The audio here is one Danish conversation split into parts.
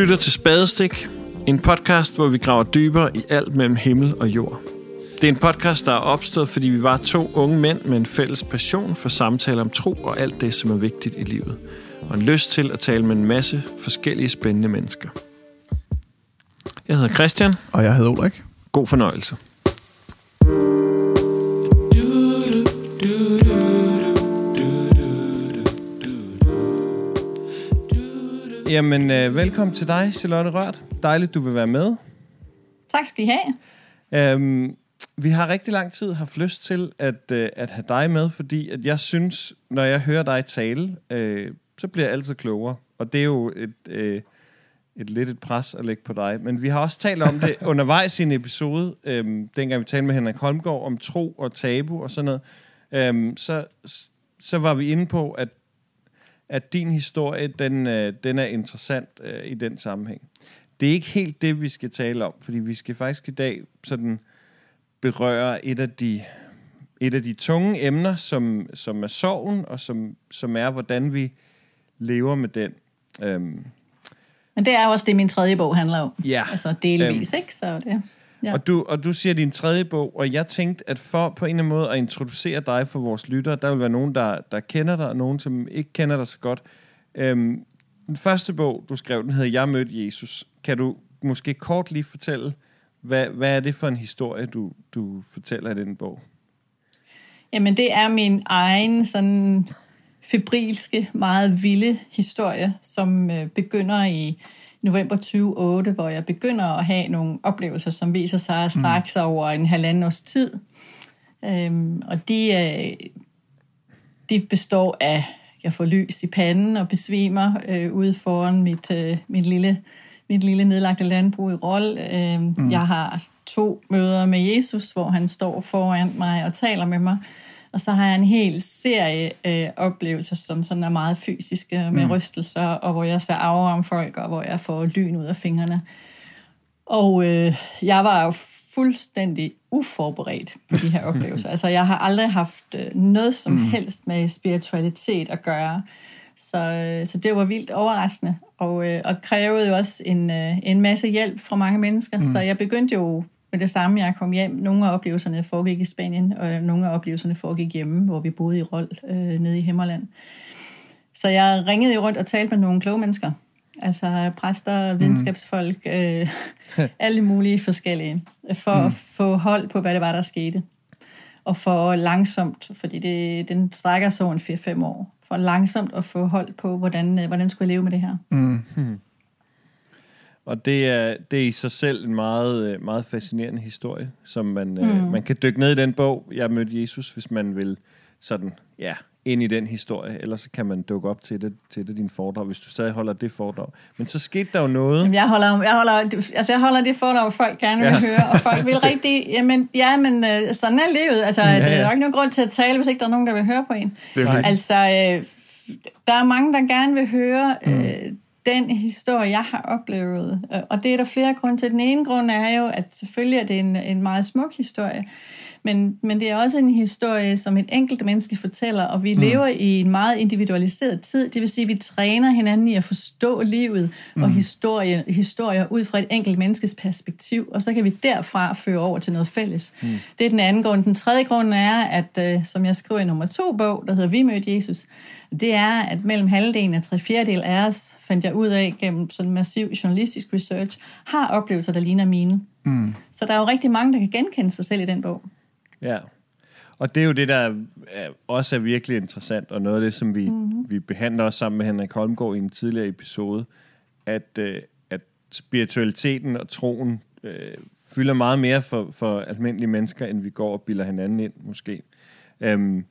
lytter til Spadestik, en podcast, hvor vi graver dybere i alt mellem himmel og jord. Det er en podcast, der er opstået, fordi vi var to unge mænd med en fælles passion for samtaler om tro og alt det, som er vigtigt i livet. Og en lyst til at tale med en masse forskellige spændende mennesker. Jeg hedder Christian. Og jeg hedder Ulrik. God fornøjelse. Jamen, øh, velkommen til dig, Charlotte Rørt. Dejligt, du vil være med. Tak skal I have. Øhm, vi har rigtig lang tid haft lyst til at, øh, at have dig med, fordi at jeg synes, når jeg hører dig tale, øh, så bliver jeg altid klogere. Og det er jo et, øh, et lidt et pres at lægge på dig. Men vi har også talt om det undervejs i en episode, øh, dengang vi talte med Henrik Holmgaard om tro og tabu og sådan noget. Øh, så, så var vi inde på, at at din historie, den, øh, den er interessant øh, i den sammenhæng. Det er ikke helt det, vi skal tale om, fordi vi skal faktisk i dag sådan berøre et af de, et af de tunge emner, som, som er sorgen, og som, som er, hvordan vi lever med den. Øhm, Men det er også det, min tredje bog handler om. Ja. Altså delvis, ikke? Så det, ja. og, du, og du siger din tredje bog, og jeg tænkte, at for på en eller anden måde at introducere dig for vores lyttere, der vil være nogen, der, der kender dig, og nogen, som ikke kender dig så godt. Øhm, den første bog, du skrev, den hedder Jeg mødte Jesus. Kan du måske kort lige fortælle, hvad, hvad er det for en historie, du, du fortæller i den bog? Jamen, det er min egen sådan febrilske, meget vilde historie, som øh, begynder i november 2008, hvor jeg begynder at have nogle oplevelser, som viser sig at strække sig over en halvanden års tid. Øhm, og de, øh, de består af, jeg får lys i panden og besvimer øh, ude foran mit, øh, mit, lille, mit lille nedlagte landbrug i Rold. Øh, mm. Jeg har to møder med Jesus, hvor han står foran mig og taler med mig. Og så har jeg en hel serie øh, oplevelser, som sådan er meget fysiske, med mm. rystelser, og hvor jeg ser aura om folk, og hvor jeg får lyn ud af fingrene. Og øh, jeg var jo fuldstændig uforberedt på de her oplevelser. altså, jeg har aldrig haft øh, noget som mm. helst med spiritualitet at gøre. Så, øh, så det var vildt overraskende, og, øh, og krævede jo også en, en masse hjælp fra mange mennesker. Mm. Så jeg begyndte jo med det samme, jeg kom hjem. Nogle af oplevelserne foregik i Spanien, og nogle af oplevelserne foregik hjemme, hvor vi boede i Rold, øh, nede i Himmerland. Så jeg ringede jo rundt og talte med nogle kloge mennesker. Altså præster, videnskabsfolk, øh, alle mulige forskellige, for mm. at få hold på, hvad det var, der skete. Og for langsomt, fordi det, den strækker sig over en 4-5 år, for langsomt at få hold på, hvordan, øh, hvordan skulle jeg leve med det her. Mm. Og det er, det er i sig selv en meget, øh, meget fascinerende historie, som man, øh, mm. øh, man kan dykke ned i den bog, Jeg mødte Jesus, hvis man vil sådan, ja, ind i den historie, ellers kan man dukke op til det, til det din foredrag, hvis du stadig holder det foredrag. Men så skete der jo noget. Jamen, jeg holder, jeg holder, altså jeg holder det foredrag, folk gerne vil ja. høre, og folk vil rigtig, jamen, ja, men øh, sådan er livet. Altså, ja, ja. der er jo ikke nogen grund til at tale, hvis ikke der er nogen, der vil høre på en. Det er altså, øh, der er mange, der gerne vil høre mm. Den historie, jeg har oplevet. Og det er der flere grunde til. Den ene grund er jo, at selvfølgelig er det en, en meget smuk historie, men, men det er også en historie, som et enkelt menneske fortæller, og vi mm. lever i en meget individualiseret tid. Det vil sige, at vi træner hinanden i at forstå livet mm. og historie, historier ud fra et enkelt menneskes perspektiv, og så kan vi derfra føre over til noget fælles. Mm. Det er den anden grund. Den tredje grund er, at øh, som jeg skriver i nummer to bog, der hedder Vi mødte Jesus, det er, at mellem halvdelen og tre fjerdedel af os, fandt jeg ud af gennem sådan massiv journalistisk research, har oplevelser, der ligner mine. Mm. Så der er jo rigtig mange, der kan genkende sig selv i den bog. Ja, og det er jo det, der også er virkelig interessant, og noget af det, som vi, mm-hmm. vi behandler også sammen med Henrik Holmgaard i en tidligere episode, at, øh, at spiritualiteten og troen øh, fylder meget mere for, for almindelige mennesker, end vi går og bilder hinanden ind, måske. Øhm,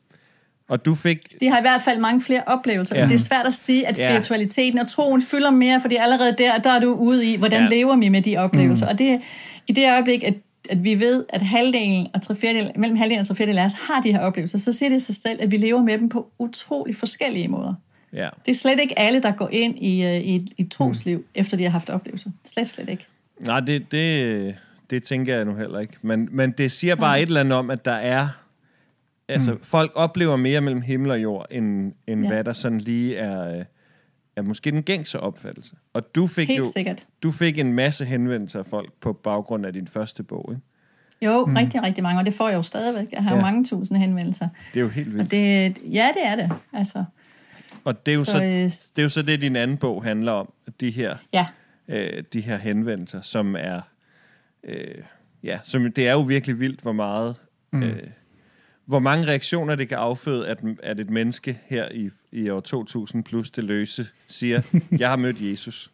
og du fik... De har i hvert fald mange flere oplevelser. Ja. Altså, det er svært at sige, at spiritualiteten ja. og troen fylder mere, fordi allerede der, der er du ude i, hvordan ja. lever vi med de oplevelser. Mm. Og det i det øjeblik, at, at vi ved, at halvdelen og tre mellem halvdelen og tre fjerdedel af os har de her oplevelser, så siger det sig selv, at vi lever med dem på utrolig forskellige måder. Ja. Det er slet ikke alle, der går ind i, øh, i, i et trosliv, mm. efter de har haft oplevelser. Slet, slet ikke. Nej, det, det, det tænker jeg nu heller ikke. Men, men det siger bare ja. et eller andet om, at der er Altså, mm. folk oplever mere mellem himmel og jord, end, end ja. hvad der sådan lige er, er måske den gængse opfattelse. Og du fik Helt jo sikkert. du fik en masse henvendelser af folk på baggrund af din første bog. Ikke? Jo, mm. rigtig, rigtig mange, og det får jeg jo stadigvæk. Jeg har Ja. mange tusind henvendelser. Det er jo helt vildt. Og det, ja, det er det. Altså, Og det er jo så, så, øh, det, er jo så det, din anden bog handler om. De her, ja, øh, de her henvendelser, som er... Øh, ja, som, det er jo virkelig vildt, hvor meget... Mm. Øh, hvor mange reaktioner det kan afføde, at, at et menneske her i, i år 2000 plus det løse siger, jeg har mødt Jesus.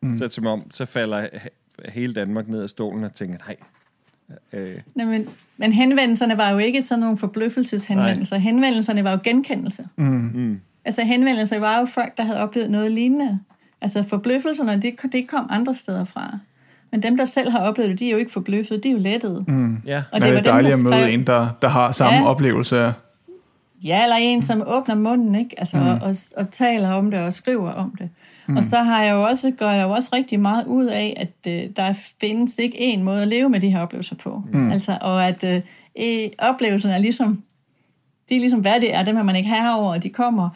Mm. Så, det som om, så falder he- hele Danmark ned af stolen og tænker, nej. Øh, Nej, men, men henvendelserne var jo ikke sådan nogle forbløffelseshenvendelser. Nej. Henvendelserne var jo genkendelse. Mm. mm, Altså henvendelser var jo folk, der havde oplevet noget lignende. Altså forbløffelserne, det, det kom andre steder fra. Men dem, der selv har oplevet det, de er jo ikke forbløffet, de er jo lettede. Mm. ja. Og det er var det dejligt at der møde en, der, der har samme Ja. oplevelse af... Ja, eller en, som åbner munden, ikke? Altså, mm. og, og, og taler om det og skriver om det. Mm. Og så har jeg jo også, gør jeg jo også rigtig meget ud af, at øh, der findes ikke en måde at leve med de her oplevelser på. Mm. Altså, og at øh, øh, oplevelserne er ligesom, de er ligesom, hvad det er, dem har man ikke herover, og de kommer.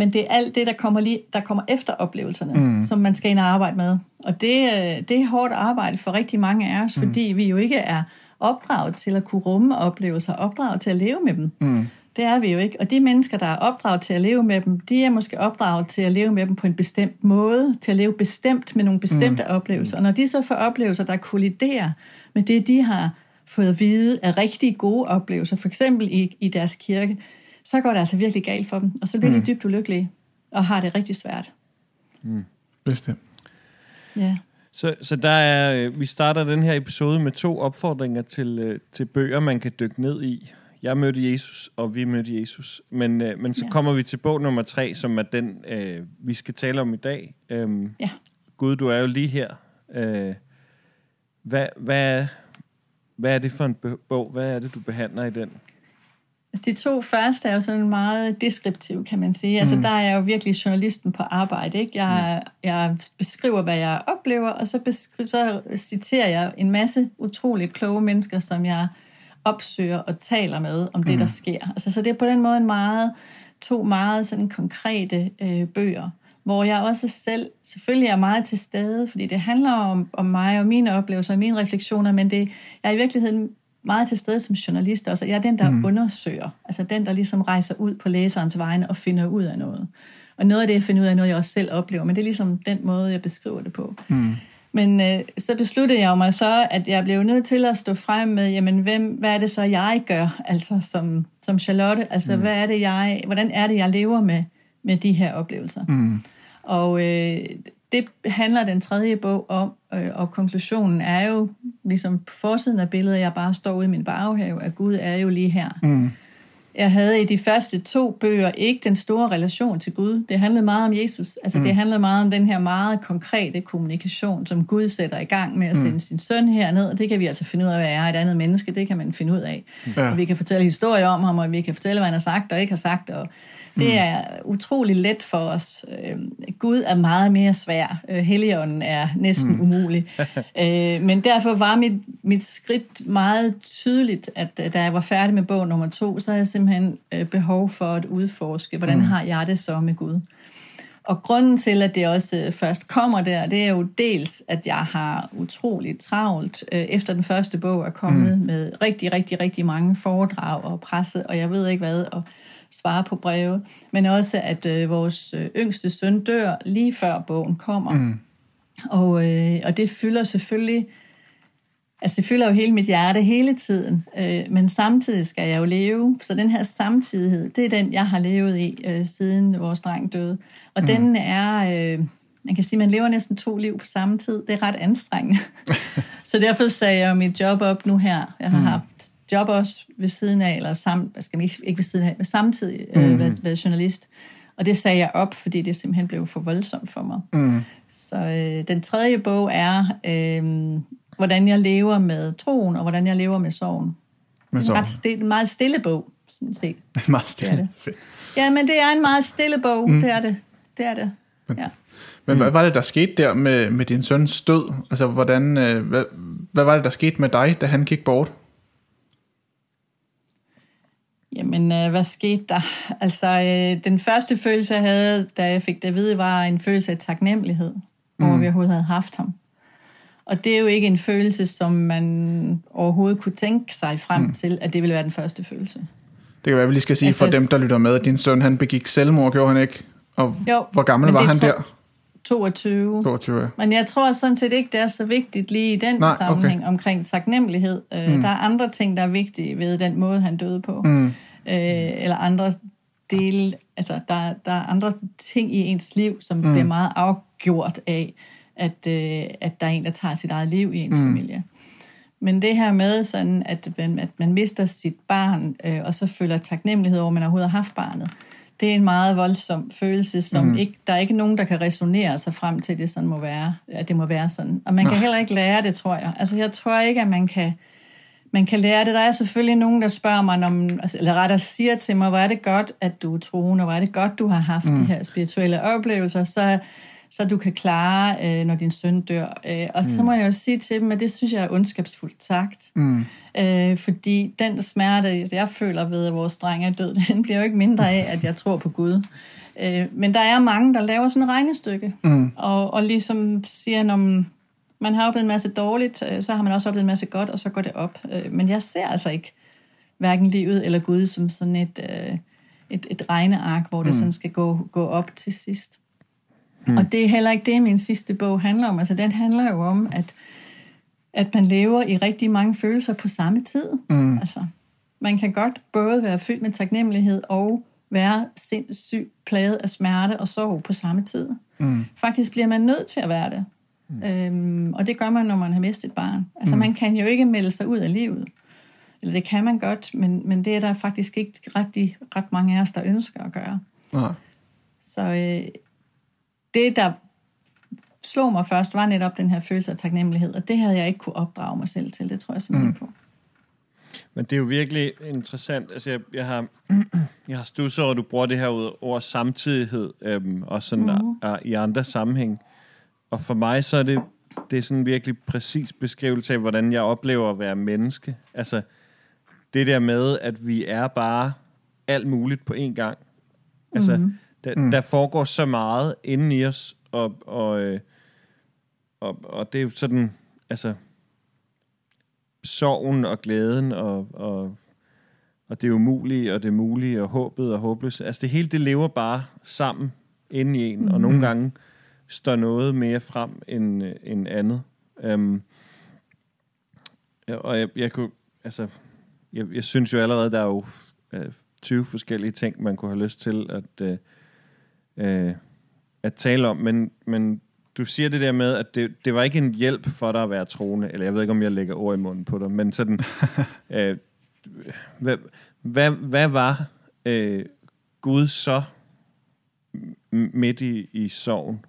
Men det er alt det, der kommer, lige, der kommer efter oplevelserne, mm. som man skal ind og arbejde med. Og det, øh, det er hårdt arbejde for rigtig mange af os, mm. fordi vi jo ikke er opdraget til at kunne rumme oplevelser, opdraget til at leve med dem. Mm. Det er vi jo ikke. Og de mennesker, der er opdraget til at leve med dem, de er måske opdraget til at leve med dem på en bestemt måde, til at leve bestemt med nogle bestemte mm. oplevelser. Og når de så får oplevelser, der kolliderer med det, de har fået at vide af rigtig gode oplevelser, for eksempel i, i deres kirke, så går det altså virkelig galt for dem. Og så bliver mm. de dybt ulykkelige og har det rigtig svært. Bestemt. Ja. Så, så der er, øh, vi starter den her episode med to opfordringer til, øh, til bøger, man kan dykke ned i. Jeg mødte Jesus, og vi mødte Jesus. Men, øh, men så Ja. kommer vi til bog nummer tre, som er den, øh, vi skal tale om i dag. Øhm, Ja. Gud, du er jo lige her. Øh, hvad, hvad, hvad er det for en bog? Hvad er det, du behandler i den? Altså, de to første er jo sådan meget deskriptive, kan man sige. Altså, der er jeg jo virkelig journalisten på arbejde. Ikke? Jeg, jeg beskriver, hvad jeg oplever, og så, beskriver, så citerer jeg en masse utroligt kloge mennesker, som jeg opsøger og taler med om det, der sker. Altså, så det er på den måde en meget, to meget sådan konkrete øh, bøger, hvor jeg også selv selvfølgelig er meget til stede, fordi det handler om, om mig og mine oplevelser og mine refleksioner, men det, jeg er i virkeligheden meget til stede som journalist også. Jeg er den, der mm. undersøger. Altså den, der ligesom rejser ud på læserens vegne og finder ud af noget. Og noget af det, jeg finder ud af, er noget, jeg også selv oplever. Men det er ligesom den måde, jeg beskriver det på. Mm. Men øh, så besluttede jeg jo mig så, at jeg blev nødt til at stå frem med, jamen, hvem, hvad er det så, jeg gør, altså som, som Charlotte? Altså, mm. hvad er det, jeg, hvordan er det, jeg lever med, med de her oplevelser? Mm. Og øh, det handler den tredje bog om, øh, og konklusionen er jo, ligesom på forsiden af billedet, jeg bare står ude i min baghave, at Gud er jo lige her. Mm. Jeg havde i de første to bøger ikke den store relation til Gud. Det handlede meget om Jesus. Altså mm. det handlede meget om den her meget konkrete kommunikation, som Gud sætter i gang med at sende mm. sin søn herned. Og det kan vi altså finde ud af, hvad er et andet menneske. Det kan man finde ud af. Ja. Og vi kan fortælle historier om ham, og vi kan fortælle, hvad han har sagt og ikke har sagt. Og det er utrolig let for os. Øh, Gud er meget mere svær. Øh, Helligånden er næsten mm. umulig. øh, men derfor var mit, mit skridt meget tydeligt, at da jeg var færdig med bog nummer to, så havde jeg simpelthen øh, behov for at udforske, hvordan mm. har jeg det så med Gud. Og grunden til, at det også øh, først kommer der, det er jo dels, at jeg har utroligt travlt øh, efter den første bog er kommet mm. med rigtig, rigtig, rigtig mange foredrag og presse, og jeg ved ikke hvad, og svare på breve, men også, at øh, vores yngste søn dør lige før bogen kommer. Mm. Og, øh, og det fylder selvfølgelig, altså det fylder jo hele mit hjerte hele tiden, øh, men samtidig skal jeg jo leve, så den her samtidighed, det er den, jeg har levet i, øh, siden vores dreng døde. Og mm. den er, øh, man kan sige, man lever næsten to liv på samme tid, det er ret anstrengende. så derfor sagde jeg mit job op nu her. Jeg har mm. haft job også ved siden af, eller sam, skal man ikke, ikke ved siden af, men samtidig øh, mm. været, været journalist. Og det sagde jeg op, fordi det simpelthen blev for voldsomt for mig. Mm. Så øh, den tredje bog er, øh, hvordan jeg lever med troen, og hvordan jeg lever med sorgen. Med En ret stille, en meget stille bog, sådan set. Meget stille. Det er det. Ja, men det er en meget stille bog, mm. det er det. Det er det, ja. Men hvad var det, der skete der med, med din søns død? Altså, hvordan, øh, hvad, hvad var det, der skete med dig, da han gik bort? Jamen, øh, hvad skete der? Altså, øh, den første følelse, jeg havde, da jeg fik det at vide, var en følelse af taknemmelighed, mm. over vi overhovedet havde haft ham. Og det er jo ikke en følelse, som man overhovedet kunne tænke sig frem mm. til, at det ville være den første følelse. Det kan være, vi lige skal sige altså, for dem, der lytter med, at din søn han begik selvmord, gjorde han ikke? Og jo, hvor gammel var han to, der? 22. 22, ja. Men jeg tror sådan set ikke, det er så vigtigt lige i den Nej, sammenhæng okay. omkring taknemmelighed. Øh, mm. Der er andre ting, der er vigtige ved den måde, han døde på. Mm. Øh, eller andre dele, altså der, der er andre ting i ens liv, som mm. bliver meget afgjort af, at, øh, at der er en, der tager sit eget liv i ens mm. familie. Men det her med, sådan, at, man, at man mister sit barn, øh, og så føler taknemmelighed over, at man overhovedet har haft barnet, det er en meget voldsom følelse, som mm. ikke, der er ikke nogen, der kan resonere sig frem til, at det sådan må være, at det må være sådan. Og man Nå. kan heller ikke lære det, tror jeg. Altså, jeg tror ikke, at man kan, man kan lære det. Der er selvfølgelig nogen, der spørger mig, om, altså, eller rettere siger til mig, hvor er det godt, at du er troende, hvor er det godt, du har haft mm. de her spirituelle oplevelser. Så så du kan klare, øh, når din søn dør. Øh, og mm. så må jeg jo sige til dem, at det synes jeg er ondskabsfuldt sagt. Mm. Øh, fordi den smerte, jeg føler ved, at vores dreng er død, den bliver jo ikke mindre af, at jeg tror på Gud. Øh, men der er mange, der laver sådan et regnestykke, mm. og, og ligesom siger, når man har oplevet en masse dårligt, øh, så har man også oplevet en masse godt, og så går det op. Øh, men jeg ser altså ikke hverken livet eller Gud som sådan et, øh, et, et regneark, hvor det mm. sådan skal gå, gå op til sidst. Mm. Og det er heller ikke det, min sidste bog handler om. Altså, den handler jo om, at, at man lever i rigtig mange følelser på samme tid. Mm. Altså, man kan godt både være fyldt med taknemmelighed og være sindssygt plaget af smerte og sorg på samme tid. Mm. Faktisk bliver man nødt til at være det. Mm. Øhm, og det gør man, når man har mistet et barn. Altså, mm. man kan jo ikke melde sig ud af livet. Eller det kan man godt, men, men det er der faktisk ikke ret, ret mange af os, der ønsker at gøre. Ja. Så øh, det, der slog mig først, var netop den her følelse af taknemmelighed, og det havde jeg ikke kunne opdrage mig selv til. Det tror jeg simpelthen mm. på. Men det er jo virkelig interessant. Altså, jeg, jeg har, jeg har stusset over, at du bruger det her ord samtidighed, øhm, og sådan mm. a, a, i andre sammenhæng. Og for mig så er det, det er sådan en virkelig præcis beskrivelse af, hvordan jeg oplever at være menneske. Altså, det der med, at vi er bare alt muligt på én gang. Altså, mm. Der, mm. der foregår så meget inden i os, og, og, øh, og, og det er jo sådan, altså, sorgen og glæden, og, og, og det umulige, og det mulige, og håbet og håbløse. Altså det hele, det lever bare sammen inden i en, mm. og nogle gange står noget mere frem end, end andet. Um, og jeg, jeg kunne, altså, jeg, jeg synes jo allerede, der er jo øh, 20 forskellige ting, man kunne have lyst til at, øh, øh, at tale om, men, men du siger det der med, at det, det var ikke en hjælp for dig at være troende, eller jeg ved ikke, om jeg lægger ord i munden på dig, men sådan, øh, hvad, hvad, hvad var øh, Gud så midt i, i sorgen?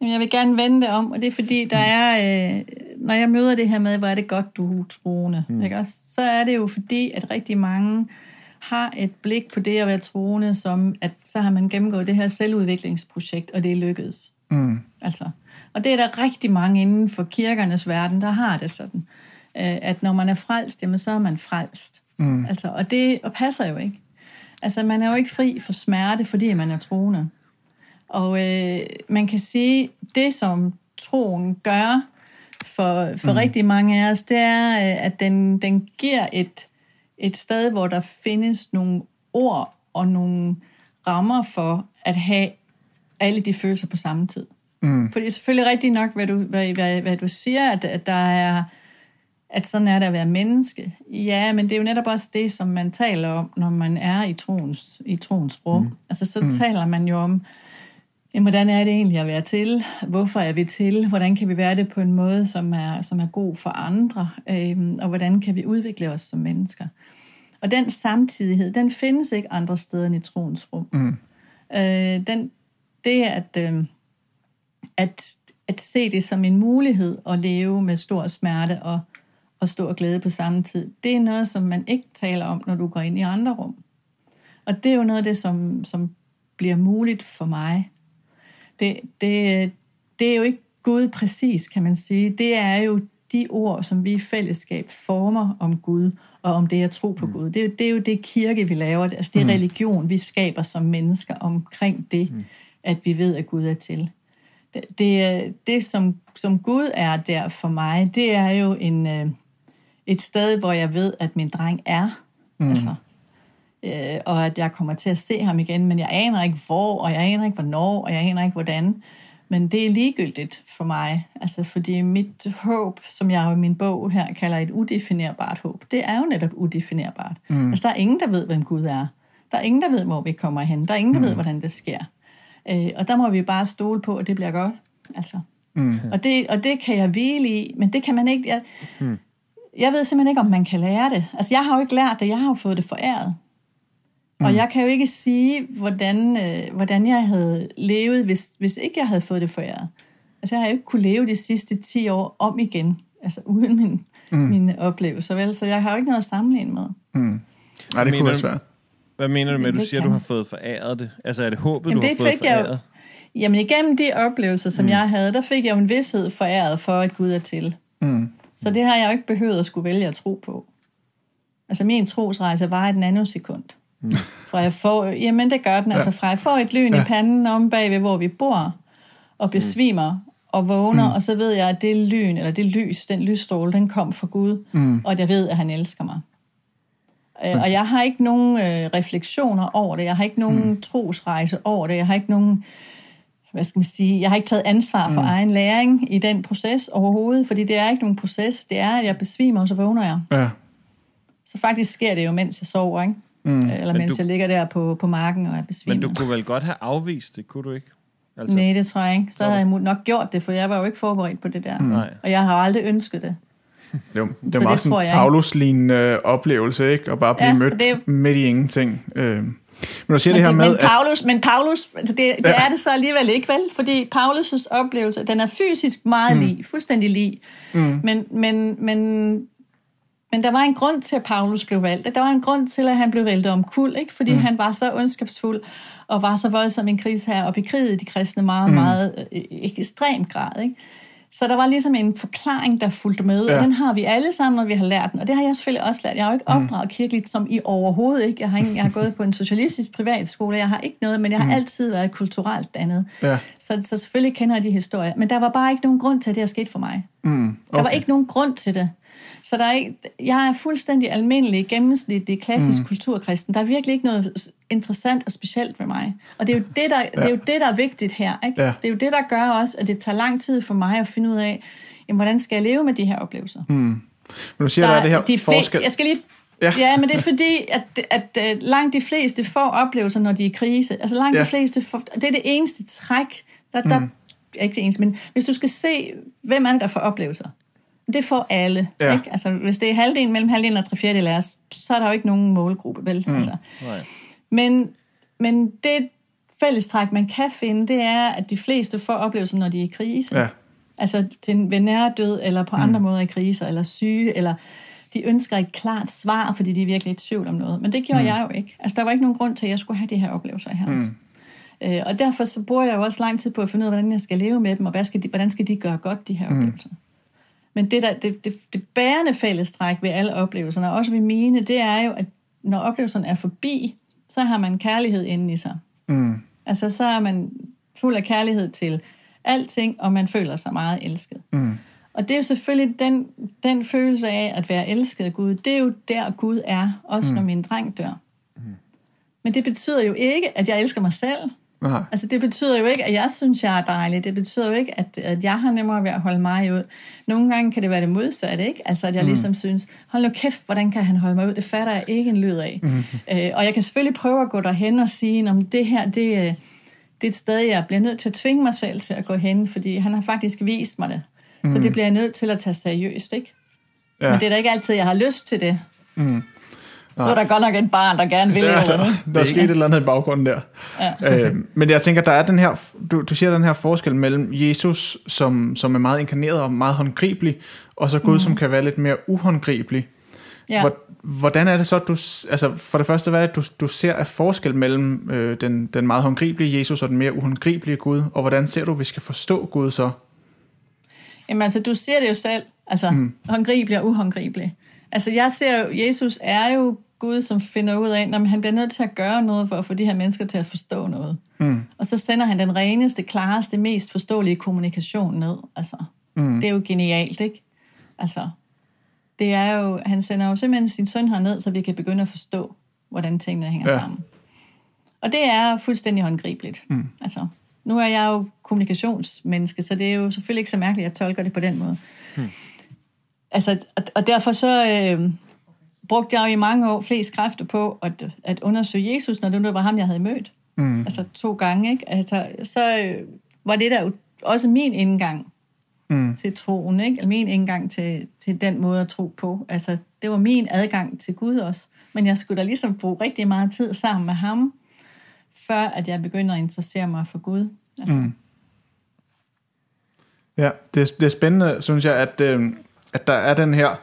Jeg vil gerne vende det om, og det er fordi, der er, øh, når jeg møder det her med, hvor er det godt, du er troende, mm. ikke også? så er det jo fordi, at rigtig mange har et blik på det at være troende, som at så har man gennemgået det her selvudviklingsprojekt, og det er lykkedes. Mm. Altså, og det er der rigtig mange inden for kirkernes verden, der har det sådan, øh, at når man er frelst, jamen så er man frelst. Mm. Altså, og det og passer jo ikke. Altså, man er jo ikke fri for smerte, fordi man er troende. Og øh, man kan sige, det som troen gør for, for mm. rigtig mange af os, det er, øh, at den, den giver et et sted, hvor der findes nogle ord og nogle rammer for at have alle de følelser på samme tid. Mm. For det er selvfølgelig rigtigt nok, hvad du, hvad, hvad, hvad du siger, at, at der er at sådan er det at være menneske. Ja, men det er jo netop også det, som man taler om, når man er i troens, i troens rum. Mm. Altså så mm. taler man jo om, jamen, hvordan er det egentlig at være til? Hvorfor er vi til? Hvordan kan vi være det på en måde, som er, som er god for andre? Øhm, og hvordan kan vi udvikle os som mennesker? Og den samtidighed, den findes ikke andre steder end i troens rum. Mm. Øh, den, det er at, øh, at, at se det som en mulighed at leve med stor smerte og, og stor glæde på samme tid, det er noget, som man ikke taler om, når du går ind i andre rum. Og det er jo noget af det, som, som bliver muligt for mig. Det, det, det er jo ikke Gud præcis, kan man sige. Det er jo de ord, som vi i fællesskab former om Gud, og om det at tro på mm. Gud. Det er, jo, det er jo det kirke, vi laver. Altså det er mm. religion, vi skaber som mennesker omkring det, mm. at vi ved, at Gud er til. Det, det, det som, som Gud er der for mig, det er jo en, øh, et sted, hvor jeg ved, at min dreng er. Mm. Altså, øh, og at jeg kommer til at se ham igen, men jeg aner ikke hvor, og jeg aner ikke hvornår, og jeg aner ikke hvordan. Men det er ligegyldigt for mig, altså fordi mit håb, som jeg i min bog her kalder et udefinerbart håb, det er jo netop udefinerbart. Mm. Altså der er ingen, der ved, hvem Gud er. Der er ingen, der ved, hvor vi kommer hen. Der er ingen, der mm. ved, hvordan det sker. Øh, og der må vi bare stole på, at det bliver godt. Altså. Mm. Og, det, og det kan jeg hvile i, men det kan man ikke... Jeg, mm. jeg ved simpelthen ikke, om man kan lære det. Altså jeg har jo ikke lært det, jeg har jo fået det foræret. Mm. Og jeg kan jo ikke sige, hvordan, øh, hvordan jeg havde levet, hvis, hvis ikke jeg havde fået det foræret. Altså jeg har jo ikke kunne leve de sidste 10 år om igen, altså uden min, mm. mine oplevelser, vel? Så jeg har jo ikke noget at sammenligne med. Mm. Nej, det kunne være svært. Hvad mener du med, at du siger, at du har fået foræret det? Altså er det håbet, Jamen, du det har fået foræret? Jeg jo, jamen igennem de oplevelser, som mm. jeg havde, der fik jeg jo en vidshed foræret for, at Gud er til. Mm. Så det har jeg jo ikke behøvet at skulle vælge at tro på. Altså min trosrejse var et nanosekund. Mm. Fra jeg får, jamen det gør den, ja. altså fra jeg får et lyn ja. i panden om bagved, hvor vi bor, og mm. besvimer, mm. og vågner, mm. og så ved jeg, at det lyn, eller det lys, den lysstråle, den kom fra Gud, mm. og at jeg ved, at han elsker mig. Øh, og jeg har ikke nogen øh, refleksioner over det, jeg har ikke nogen mm. trosrejse over det, jeg har ikke nogen, hvad skal man sige, jeg har ikke taget ansvar for mm. egen læring i den proces overhovedet, fordi det er ikke nogen proces, det er, at jeg besvimer, og så vågner jeg. Ja. Så faktisk sker det jo, mens jeg sover, ikke? Mm. Eller mens du, jeg ligger der på, på marken og er besvimet. Men du kunne vel godt have afvist det, kunne du ikke? Altså, Nej, det tror jeg ikke. Så havde jeg nok gjort det, for jeg var jo ikke forberedt på det der. Mm. Og jeg har aldrig ønsket det. Jo, det var meget sådan en Paulus-lignende øh, oplevelse, ikke? Og bare blive ja, mødt det... midt i ingenting. Øh. Men du siger men det her med... Men Paulus, at... men Paulus altså det, det ja. er det så alligevel ikke, vel? Fordi Paulus' oplevelse, den er fysisk meget mm. lige, fuldstændig lige. Mm. Men, men, men men der var en grund til, at Paulus blev valgt. Der var en grund til, at han blev valgt om kul, ikke? fordi mm. han var så ondskabsfuld og var så voldsom en krigsherre og bekrigede de kristne meget, mm. meget øh, ekstremt grad. Ikke? Så der var ligesom en forklaring, der fulgte med, ja. og den har vi alle sammen, når vi har lært den. Og det har jeg selvfølgelig også lært. Jeg har jo ikke mm. opdraget mm. kirkeligt som i overhovedet ikke. Jeg har, ikke, jeg har gået på en socialistisk privatskole, jeg har ikke noget, men jeg har mm. altid været kulturelt dannet. Ja. Så, så selvfølgelig kender jeg de historier. Men der var bare ikke nogen grund til, at det er sket for mig. Mm. Okay. Der var ikke nogen grund til det. Så der er ikke, jeg er fuldstændig almindelig, gennemsnitlig, klassisk mm. kulturkristen. Der er virkelig ikke noget interessant og specielt ved mig. Og det er jo det, der, ja. det, er, jo det, der er vigtigt her. Ikke? Ja. Det er jo det, der gør også, at det tager lang tid for mig at finde ud af, jamen, hvordan skal jeg leve med de her oplevelser. Mm. Men du siger, der, der er det her de forskel. Jeg skal lige Ja. ja, men det er fordi, at, at, at langt de fleste får oplevelser, når de er i krise. Altså langt ja. de fleste får, det er det eneste træk, der, der mm. ikke det eneste, men hvis du skal se, hvem er det, der får oplevelser, det får alle. Ja. Ikke? Altså, hvis det er halvdelen mellem halvdelen og tre fjerdedel af os, så er der jo ikke nogen målgruppe, vel? Mm. Altså. Nej. Men, men det fællestræk, man kan finde, det er, at de fleste får oplevelser, når de er i krise. Ja. Altså til en ved død, eller på mm. andre måder i krise, eller syge, eller de ønsker et klart svar, fordi de er virkelig i tvivl om noget. Men det gjorde mm. jeg jo ikke. Altså, der var ikke nogen grund til, at jeg skulle have de her oplevelser her. Mm. Øh, og derfor så bruger jeg jo også lang tid på at finde ud af, hvordan jeg skal leve med dem, og hvad skal de, hvordan skal de gøre godt, de her mm. oplevelser. Men det, der, det, det, det bærende fællestræk ved alle oplevelserne, og også ved mine, det er jo, at når oplevelserne er forbi, så har man kærlighed inde i sig. Mm. Altså, så er man fuld af kærlighed til alting, og man føler sig meget elsket. Mm. Og det er jo selvfølgelig den, den følelse af at være elsket af Gud, det er jo der Gud er, også mm. når min dreng dør. Mm. Men det betyder jo ikke, at jeg elsker mig selv. Aha. Altså det betyder jo ikke, at jeg synes, jeg er dejlig. Det betyder jo ikke, at, at jeg har nemmere ved at holde mig ud. Nogle gange kan det være det modsatte, ikke? Altså at jeg mm. ligesom synes, hold nu kæft, hvordan kan han holde mig ud? Det fatter jeg ikke en lyd af. Mm. Øh, og jeg kan selvfølgelig prøve at gå derhen og sige, om det her, det, øh, det er et sted, jeg bliver nødt til at tvinge mig selv til at gå hen, fordi han har faktisk vist mig det. Mm. Så det bliver jeg nødt til at tage seriøst, ikke? Ja. Men det er da ikke altid, jeg har lyst til det. Mm. Nej. Så er der godt nok et barn, der gerne vil ja, der, der, der er sket et eller andet i baggrunden der. Ja. øh, men jeg tænker, der er den her, du, du siger den her forskel mellem Jesus, som, som er meget inkarneret og meget håndgribelig, og så Gud, mm. som kan være lidt mere uhåndgribelig. Ja. Hvordan er det så, du, altså for det første, hvad er det, du, du ser af forskel mellem øh, den, den meget håndgribelige Jesus og den mere uhåndgribelige Gud, og hvordan ser du, vi skal forstå Gud så? Jamen altså, du ser det jo selv. Altså, mm. håndgribelig og uhåndgribelig. Altså, jeg ser jo, Jesus er jo Gud, som finder ud af, at han bliver nødt til at gøre noget for at få de her mennesker til at forstå noget. Mm. Og så sender han den reneste, klareste, mest forståelige kommunikation ned. Altså, mm. det er jo genialt, ikke? Altså, det er jo, han sender jo simpelthen sin søn herned, så vi kan begynde at forstå, hvordan tingene hænger ja. sammen. Og det er fuldstændig håndgribeligt. Mm. Altså, nu er jeg jo kommunikationsmenneske, så det er jo selvfølgelig ikke så mærkeligt, at jeg tolker det på den måde. Mm. Altså, og, og derfor så øh, brugte jeg jo i mange år flest kræfter på at, at undersøge Jesus, når det nu var ham, jeg havde mødt. Mm. Altså to gange, ikke? Altså, så øh, var det der også min indgang mm. til troen, ikke? Eller min indgang til, til den måde at tro på. Altså, det var min adgang til Gud også. Men jeg skulle da ligesom bruge rigtig meget tid sammen med ham, før at jeg begynder at interessere mig for Gud. Altså. Mm. Ja, det, det er spændende, synes jeg, at, øh, at der er den her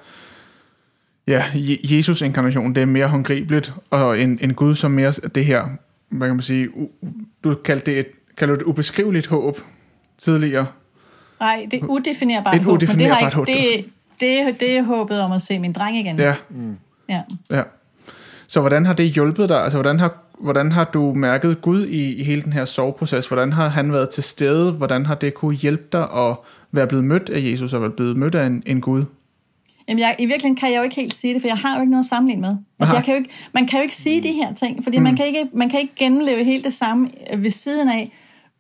ja, Jesus-inkarnation, det er mere håndgribeligt, og en, en Gud som mere det her, hvad kan man sige, u, du kaldte det et, kalder det et ubeskriveligt håb tidligere. Nej, det er udefinerbart et håb, udefinerbart men det, har ikke, det, det, det er håbet om at se min dreng igen. Ja. Mm. ja. ja. Så hvordan har det hjulpet dig? Altså, hvordan har, hvordan har du mærket Gud i, i hele den her soveproces? Hvordan har han været til stede? Hvordan har det kunne hjælpe dig at være blevet mødt af Jesus og være blevet mødt af en, en Gud? Jamen, jeg, i virkeligheden kan jeg jo ikke helt sige det, for jeg har jo ikke noget at sammenligne med. Altså, jeg kan jo ikke, man kan jo ikke sige de her ting, fordi mm. man, kan ikke, man kan ikke genleve helt det samme ved siden af,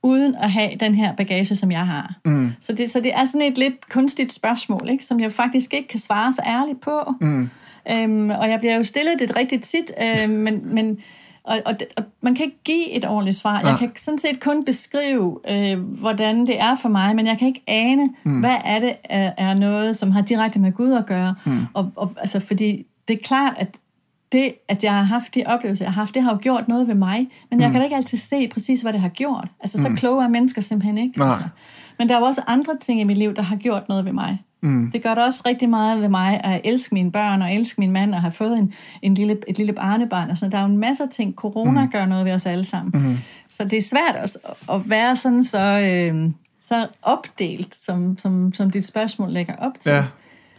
uden at have den her bagage, som jeg har. Mm. Så, det, så det er sådan et lidt kunstigt spørgsmål, ikke, som jeg faktisk ikke kan svare så ærligt på. Mm. Øhm, og jeg bliver jo stillet det rigtig tit, øhm, men, men og, og, og man kan ikke give et ordentligt svar. Ja. Jeg kan sådan set kun beskrive, øh, hvordan det er for mig, men jeg kan ikke ane, mm. hvad er det er, er noget, som har direkte med Gud at gøre. Mm. Og, og, altså, fordi det er klart, at det, at jeg har haft de oplevelser, jeg har haft, det har jo gjort noget ved mig, men jeg mm. kan da ikke altid se præcis, hvad det har gjort. Altså, så mm. kloge er mennesker simpelthen ikke. Altså. Men der er jo også andre ting i mit liv, der har gjort noget ved mig. Mm. Det gør det også rigtig meget ved mig at elske mine børn og elske min mand og have fået en, en lille, et lille barnebarn. Altså, der er jo en masse ting. Corona mm. gør noget ved os alle sammen. Mm. Så det er svært at, at være sådan så, øh, så opdelt, som, som, som dit spørgsmål lægger op til. Ja.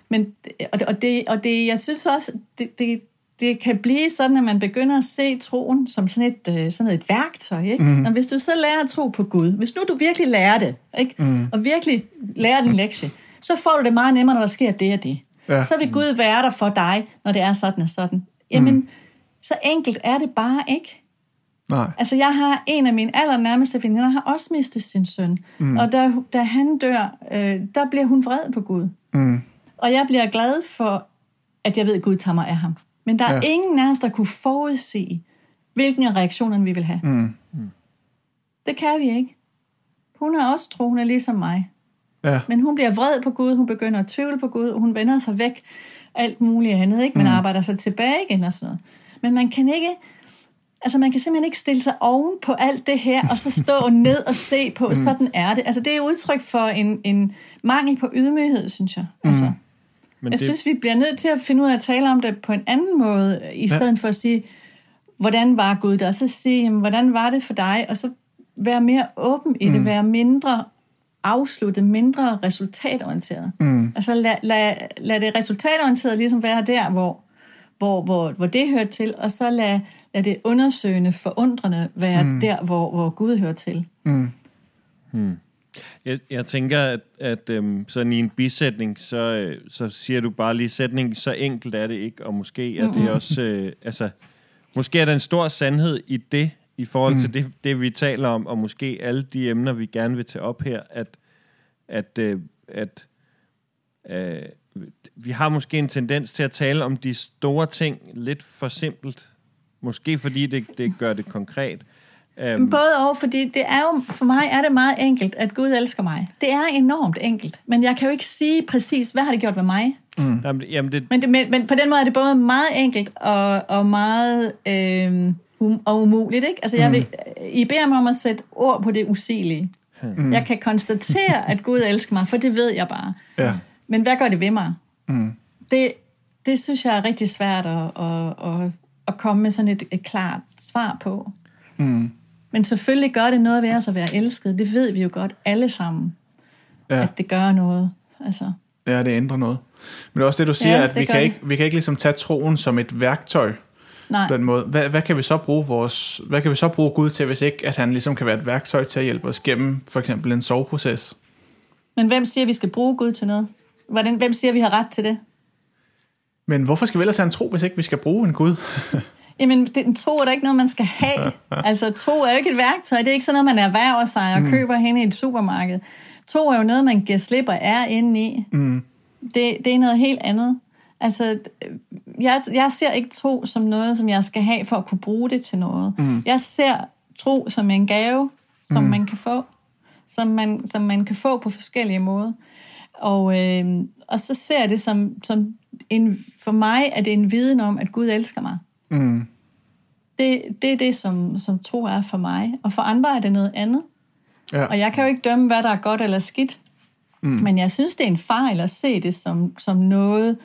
Men, og, og, det, og det, jeg synes også, det, det, det kan blive sådan, at man begynder at se troen som sådan et, øh, sådan et værktøj. Ikke? Mm. Og hvis du så lærer at tro på Gud, hvis nu du virkelig lærer det, ikke? Mm. og virkelig lærer din lektie, så får du det meget nemmere, når der sker det og det. Ja. Så vil Gud være der for dig, når det er sådan og sådan. Jamen, mm. så enkelt er det bare ikke. Nej. Altså, jeg har en af mine allernærmeste veninder, har også mistet sin søn. Mm. Og da, da han dør, øh, der bliver hun vred på Gud. Mm. Og jeg bliver glad for, at jeg ved, at Gud tager mig af ham. Men der er ja. ingen af os, der kunne forudse, hvilken af reaktionerne vi vil have. Mm. Mm. Det kan vi ikke. Hun er også troende, ligesom mig. Ja. Men hun bliver vred på Gud, hun begynder at tvivle på Gud, hun vender sig væk alt muligt andet, ikke? Man mm. arbejder sig tilbage igen og sådan noget. Men man kan ikke, altså man kan simpelthen ikke stille sig oven på alt det her, og så stå ned og se på, mm. sådan er det. Altså det er udtryk for en, en mangel på ydmyghed, synes jeg. Mm. Men jeg det... synes, vi bliver nødt til at finde ud af at tale om det på en anden måde, i stedet ja. for at sige, hvordan var Gud der? Og så sige, jamen, hvordan var det for dig? Og så være mere åben i det, mm. være mindre afsluttet, mindre resultatorienteret. Mm. Altså lad, lad, lad det resultatorienteret ligesom være der, hvor, hvor, hvor, hvor det hører til, og så lad, lad det undersøgende, forundrende være mm. der, hvor, hvor Gud hører til. Mm. Hmm. Jeg, jeg tænker, at, at øhm, sådan i en bisætning, så, øh, så siger du bare lige sætningen, så enkelt er det ikke, og måske er det også, øh, altså, måske er der en stor sandhed i det, i forhold mm. til det, det, vi taler om, og måske alle de emner, vi gerne vil tage op her, at, at, øh, at øh, vi har måske en tendens til at tale om de store ting lidt for simpelt. Måske fordi det, det gør det konkret. Um, Både og, fordi det er jo, for mig er det meget enkelt, at Gud elsker mig. Det er enormt enkelt, men jeg kan jo ikke sige præcis, hvad har det gjort med mig. Mm. Jamen, jamen det... Men, det, men, men på den måde er det både meget enkelt og, og meget... Øh, um, og umuligt. Ikke? Altså, jeg vil, I beder mig om at sætte ord på det usigelige. Mm. Jeg kan konstatere, at Gud elsker mig, for det ved jeg bare. Ja. Men hvad gør det ved mig? Mm. Det, det synes jeg er rigtig svært at, at, at, at komme med sådan et, et klart svar på. Mm. Men selvfølgelig gør det noget ved os at være elsket. Det ved vi jo godt alle sammen, ja. at det gør noget. Altså. Ja, det ændrer noget. Men det er også det, du siger, Ja, at vi kan, det. ikke, vi kan ikke ligesom tage troen som et værktøj Nej. på den måde. Hvad, hvad, kan vi så bruge vores, hvad kan vi så bruge Gud til, hvis ikke at han ligesom kan være et værktøj til at hjælpe os gennem for eksempel en soveproces? Men hvem siger, at vi skal bruge Gud til noget? Hvordan, hvem siger, at vi har ret til det? Men hvorfor skal vi ellers have en tro, hvis ikke vi skal bruge en Gud? Jamen, det, tro er da ikke noget, man skal have. Altså, tro er jo ikke et værktøj. Det er ikke sådan noget, man erhverver sig og køber hen i et supermarked. Tro er jo noget, man giver slip og er inde i. Mm. Det, det er noget helt andet. Altså, jeg, jeg ser ikke tro som noget, som jeg skal have for at kunne bruge det til noget. Mm. Jeg ser tro som en gave, som mm. man kan få. Som man, som man kan få på forskellige måder. Og, øh, og så ser jeg det som, som en, for mig er det en viden om, at Gud elsker mig. Mm. Det, det er det, som, som tro er for mig. Og for andre er det noget andet. Ja. Og jeg kan jo ikke dømme, hvad der er godt eller skidt. Mm. Men jeg synes, det er en fejl at se det som, som noget,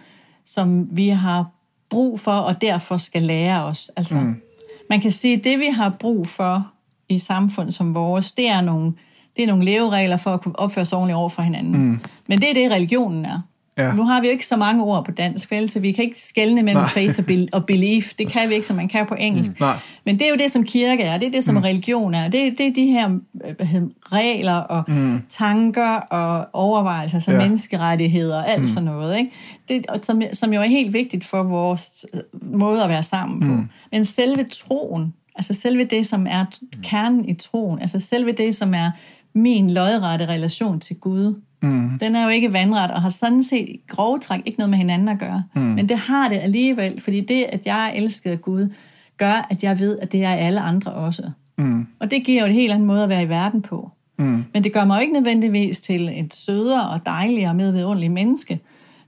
som vi har brug for, og derfor skal lære os. Altså, mm. Man kan sige, at det, vi har brug for i samfund som vores, det er nogle, det er nogle leveregler for at kunne opføre os ordentligt over for hinanden. Mm. Men det er det, religionen er. Ja. Nu har vi jo ikke så mange ord på dansk, vel? så vi kan ikke skelne mellem Nej. faith og, be- og belief. Det kan vi ikke, som man kan på engelsk. Mm. Nej. Men det er jo det, som kirke er. Det er det, som mm. religion er. Det, det er de her hvad hedder, regler og mm. tanker og overvejelser, som Ja. ja. menneskerettigheder og alt mm. sådan noget. Ikke? Det, som, som jo er helt vigtigt for vores øh, måde at være sammen på. Mm. Men selve troen, altså selve det, som er kernen i troen, altså selve det, som er min lodrette relation til Gud, Mm. den er jo ikke vandret og har sådan set i grove træk ikke noget med hinanden at gøre. Mm. Men det har det alligevel, fordi det, at jeg er elsket af Gud, gør, at jeg ved, at det er alle andre også. Mm. Og det giver jo en helt anden måde at være i verden på. Mm. Men det gør mig jo ikke nødvendigvis til et sødere og dejligere og mere vidunderligt menneske.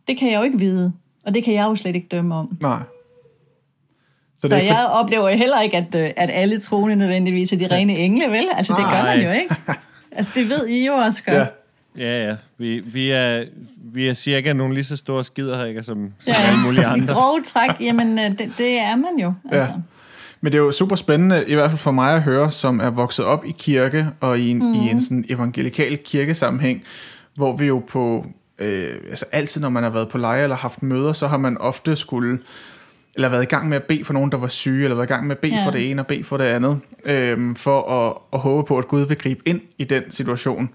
Det kan jeg jo ikke vide, og det kan jeg jo slet ikke dømme om. Nej. Så, det så ikke jeg oplever jo heller ikke, at, øh, at alle troende nødvendigvis er de rene engle, vel? Altså, det gør man jo ikke. Altså, det ved I jo også For, godt. ja. Ja, ja. Vi, vi, er, vi er cirka nogle lige så store skider som, som Ja, alle mulige andre. grove træk, jamen, øh, det, det er man jo. Altså. Ja. Men det er jo super spændende, i hvert fald for mig at høre, som er vokset op i kirke og i en, mm. i en sådan evangelikal kirkesammenhæng, hvor vi jo på, øh, altså altid når man har været på lejre eller haft møder, så har man ofte skulle, eller været i gang med at bede for nogen, der var syge, eller været i gang med at bede ja. Ja. for det ene og bede for det andet, øh, for at, at håbe på, at Gud vil gribe ind i den situation.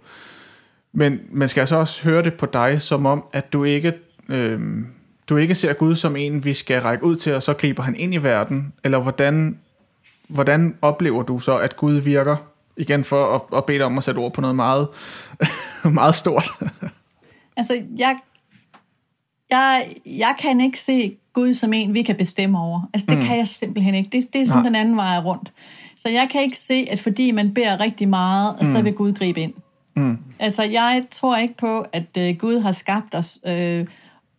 Men man skal altså også høre det på dig, som om, at du ikke, øh, du ikke ser Gud som en, vi skal række ud til, og så griber han ind i verden. Eller hvordan, hvordan oplever du så, at Gud virker? Igen for at, at bede dig om at sætte ord på noget meget, meget stort. Altså, jeg, jeg, jeg kan ikke se Gud som en, vi kan bestemme over. Altså, det mm. kan jeg simpelthen ikke. Det, det er sådan Nej. den anden vej rundt. Så jeg kan ikke se, at fordi man beder rigtig meget, mm. så vil Gud gribe ind. Mm. Altså, jeg tror ikke på, at øh, Gud har skabt os, øh,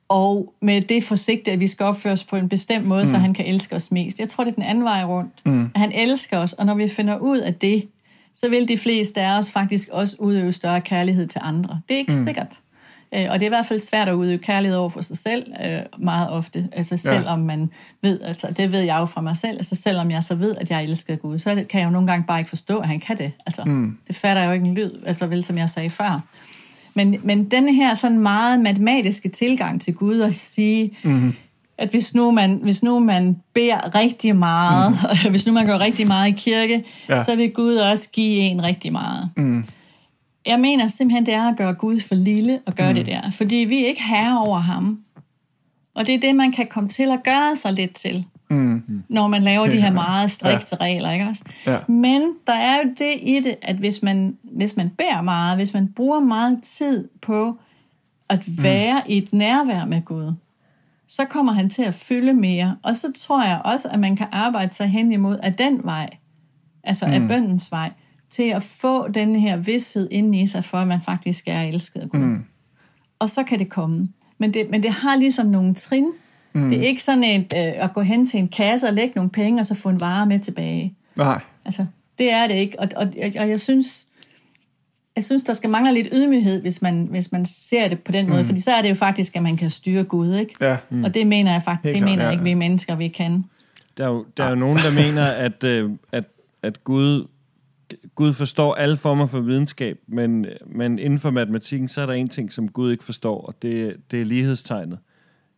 og med det forsigte, at vi skal opføre os på en bestemt måde, mm. så han kan elske os mest. Jeg tror, det er den anden vej rundt. Mm. At han elsker os, og når vi finder ud af det, så vil de fleste af os faktisk også udøve større kærlighed til andre. Det er ikke mm. sikkert. Øh, Og det er i hvert fald svært at udøve kærlighed over for sig selv øh, meget ofte. Altså selvom man ved, altså det ved jeg jo fra mig selv, altså selvom jeg så ved, at jeg elsker Gud, så kan jeg jo nogle gange bare ikke forstå, at han kan det. Altså mm. det fatter jeg jo ikke en lyd, altså vel som jeg sagde før. Men, men denne her sådan meget matematiske tilgang til Gud og sige, mm. at hvis nu, man, hvis nu man beder rigtig meget, mm. hvis nu man går rigtig meget i kirke, ja. så vil Gud også give en rigtig meget. Mm. Jeg mener simpelthen, det er at gøre Gud for lille og gøre mm. det der. Fordi vi er ikke herre over ham. Og det er det, man kan komme til at gøre sig lidt til, Mm. når man laver de Ja. her meget strikte ja. regler. Ikke også? Ja. Men der er jo det i det, at hvis man, hvis man bærer meget, hvis man bruger meget tid på at være mm. i et nærvær med Gud, så kommer han til at fylde mere. Og så tror jeg også, at man kan arbejde sig hen imod af den vej, altså mm. af bøndens vej, til at få den her vidshed ind i sig, for at man faktisk er elsket af Gud. Mm. Og så kan det komme. Men det, men det har ligesom nogle trin. Mm. Det er ikke sådan et, øh, at gå hen til en kasse og lægge nogle penge, og så få en vare med tilbage. Nej. Altså, det er det ikke. Og, og, og jeg synes, jeg synes, der skal mangle lidt ydmyghed, hvis man, hvis man ser det på den måde. Fordi så er det jo faktisk, at man kan styre Gud, ikke? Ja. Mm. Og det mener jeg faktisk, Helt det klart, mener jeg ja. ikke, vi mennesker, vi kan. Der er jo, der er jo nogen, der mener, at, øh, at, at Gud, Gud forstår alle former for videnskab, men, men inden for matematikken, så er der en ting, som Gud ikke forstår, og det, det er lighedstegnet.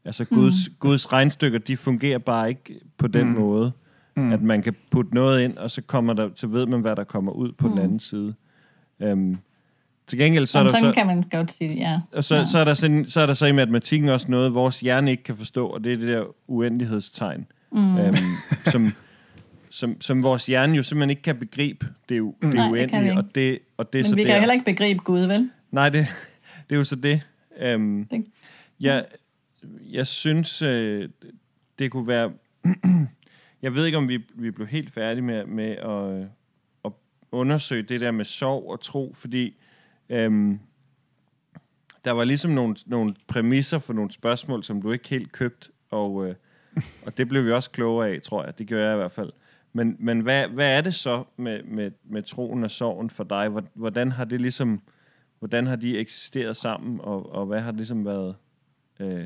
Altså Guds, mm. Guds regnstykker, de fungerer bare ikke på den mm. måde, mm. at man kan putte noget ind, og så, kommer der, så ved man, hvad der kommer ud på mm. den anden side. Um, til gengæld så Jamen, er der sådan så, kan man godt sige det, ja. og så, ja. så, er der sådan, så er der så i matematikken også noget, vores hjerne ikke kan forstå, og det er det der uendelighedstegn, mm. um, som, som, som vores hjerne jo simpelthen ikke kan begribe. Det er, jo, det er Nej, det og det, og det Men så vi der. kan jo heller ikke begribe Gud, vel? Nej, det, det er jo så det. Um, Det- jeg, jeg synes, øh, det kunne være... jeg ved ikke, om vi, vi blev helt færdige med, med at, øh, at undersøge det der med sorg og tro, fordi øhm, der var ligesom nogle, nogle præmisser for nogle spørgsmål, som du ikke helt købt, og, øh, og det blev vi også klogere af, tror jeg. Det gør jeg i hvert fald. Men, men hvad, hvad er det så med, med, med troen og sorgen for dig? Hvor- Hvordan har det ligesom, hvordan har de eksisteret sammen, og, og hvad har det ligesom været, øh,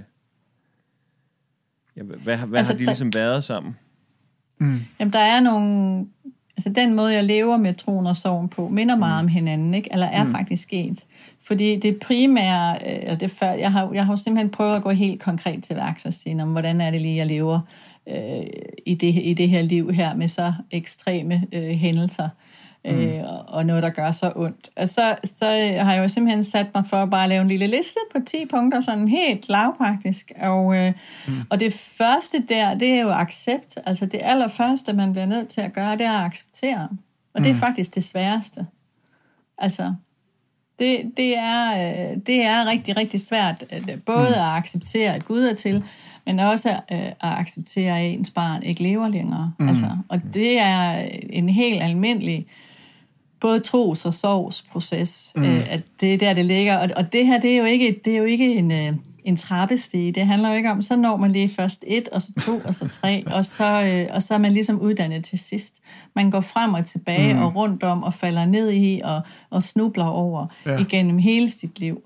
ja, hvad, hvad, hvad Altså, har de der- ligesom været sammen? Jamen, der er nogle... Altså, den måde, jeg lever med troen og sorgen på, minder meget Mm. om hinanden, ikke? Eller er mm. faktisk ens. Fordi det primære... øh, Eller det før, jeg, har, jeg har jo simpelthen prøvet at gå helt konkret til værks og sige, om, hvordan er det lige, jeg lever øh, i, det, i det her liv her med så ekstreme øh, hændelser. Øh, og- og noget, der gør så ondt. Og så, så har jeg jo simpelthen sat mig for at bare lave en lille liste på 10 punkter, sådan helt lavpraktisk. Og, øh, mm. og det første der, det er jo accept. Altså det allerførste, man bliver nødt til at gøre, det er at acceptere. Og det er faktisk det sværeste. Altså, det, det, er, øh, det er rigtig, rigtig svært både at acceptere, at Gud er til, men også øh, at acceptere, at ens barn ikke lever længere. Mm. Altså, og det er en helt almindelig både tros- og sovsproces, mm. øh, at det er der, det ligger. Og, og det her, det er jo ikke, det er jo ikke en, øh, en trappestige. Det handler jo ikke om, så når man lige først et, og så to, og så tre, og så, øh, og så er man ligesom uddannet til sidst. Man går frem og tilbage mm. og rundt om, og falder ned i, og, og snubler over ja. igennem hele sit liv.